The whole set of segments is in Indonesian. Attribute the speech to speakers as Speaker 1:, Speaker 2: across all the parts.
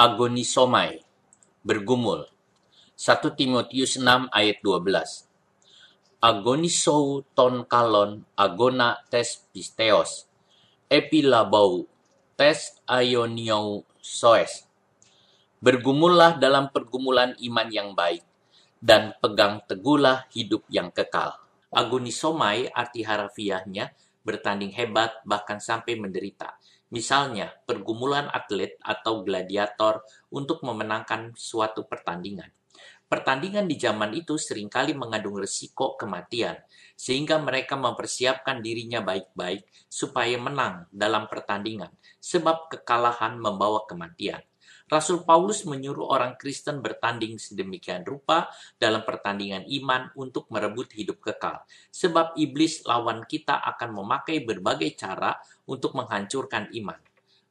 Speaker 1: agonisomai, bergumul. 1 Timotius 6 ayat 12. Agonisou ton kalon agona tes pisteos, epilabau tes aioniou soes. Bergumullah dalam pergumulan iman yang baik, dan pegang teguhlah hidup yang kekal. Agonisomai arti harafiahnya bertanding hebat bahkan sampai menderita. Misalnya, pergumulan atlet atau gladiator untuk memenangkan suatu pertandingan. Pertandingan di zaman itu sering kali mengandung resiko kematian, sehingga mereka mempersiapkan dirinya baik-baik supaya menang dalam pertandingan, sebab kekalahan membawa kematian. Rasul Paulus menyuruh orang Kristen bertanding sedemikian rupa dalam pertandingan iman untuk merebut hidup kekal. Sebab iblis lawan kita akan memakai berbagai cara untuk menghancurkan iman.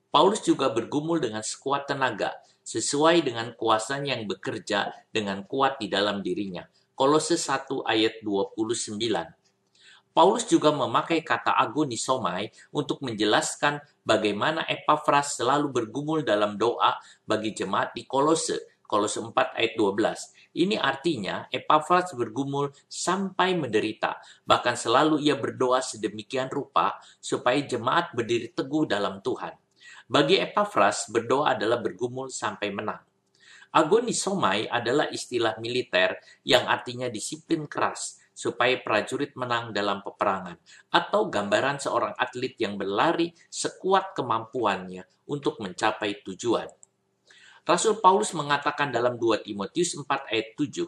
Speaker 1: Paulus juga bergumul dengan sekuat tenaga sesuai dengan kuasanya yang bekerja dengan kuat di dalam dirinya. Kolose 1 ayat 29. Paulus juga memakai kata agonisomai untuk menjelaskan bagaimana Epafras selalu bergumul dalam doa bagi jemaat di Kolose, Kolose 4 ayat 12. Ini artinya Epafras bergumul sampai menderita, bahkan selalu ia berdoa sedemikian rupa supaya jemaat berdiri teguh dalam Tuhan. Bagi Epafras, berdoa adalah bergumul sampai menang. Agonisomai adalah istilah militer yang artinya disiplin keras supaya prajurit menang dalam peperangan, atau gambaran seorang atlet yang berlari sekuat kemampuannya untuk mencapai tujuan. Rasul Paulus mengatakan dalam 2 Timotius 4 ayat 7,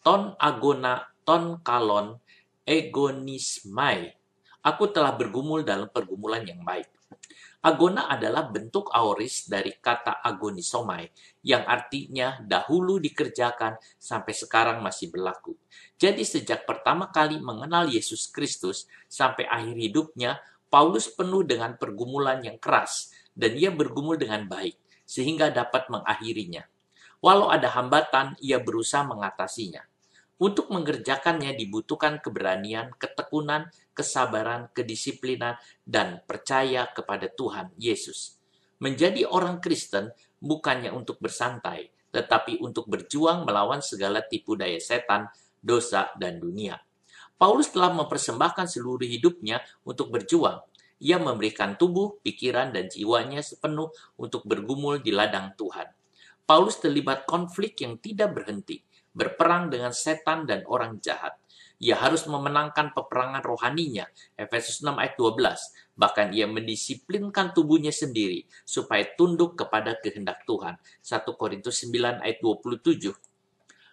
Speaker 1: ton agona, ton kalon, egonismai. Aku telah bergumul dalam pergumulan yang baik. Agona adalah bentuk aoris dari kata agonisomai, yang artinya dahulu dikerjakan sampai sekarang masih berlaku. Jadi sejak pertama kali mengenal Yesus Kristus sampai akhir hidupnya, Paulus penuh dengan pergumulan yang keras, dan ia bergumul dengan baik, sehingga dapat mengakhirinya. Walau ada hambatan, ia berusaha mengatasinya. Untuk mengerjakannya dibutuhkan keberanian, ketekunan, kesabaran, kedisiplinan, dan percaya kepada Tuhan Yesus. Menjadi orang Kristen bukannya untuk bersantai, tetapi untuk berjuang melawan segala tipu daya setan, dosa, dan dunia. Paulus telah mempersembahkan seluruh hidupnya untuk berjuang. Ia memberikan tubuh, pikiran, dan jiwanya sepenuh untuk bergumul di ladang Tuhan. Paulus terlibat konflik yang tidak berhenti berperang dengan setan dan orang jahat. Ia harus memenangkan peperangan rohaninya, Efesus 6 ayat 12. Bahkan ia mendisiplinkan tubuhnya sendiri supaya tunduk kepada kehendak Tuhan, 1 Korintus 9 ayat 27.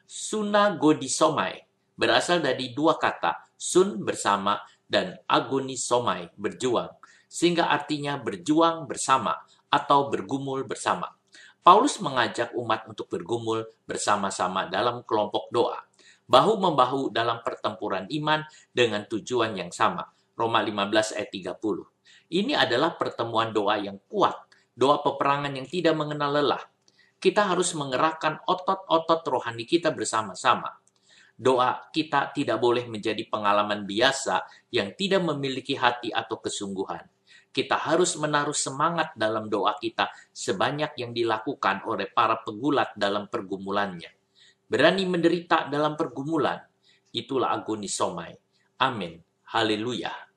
Speaker 1: Sunagodisomai berasal dari dua kata, sun bersama dan agonisomai berjuang, sehingga artinya berjuang bersama atau bergumul bersama. Paulus mengajak umat untuk bergumul bersama-sama dalam kelompok doa, bahu-membahu dalam pertempuran iman dengan tujuan yang sama. Roma 15 ayat 30. Ini adalah pertemuan doa yang kuat, doa peperangan yang tidak mengenal lelah. Kita harus mengerahkan otot-otot rohani kita bersama-sama. Doa kita tidak boleh menjadi pengalaman biasa yang tidak memiliki hati atau kesungguhan kita harus menaruh semangat dalam doa kita sebanyak yang dilakukan oleh para pegulat dalam pergumulannya. Berani menderita dalam pergumulan, itulah agonis somai. Amin. Haleluya.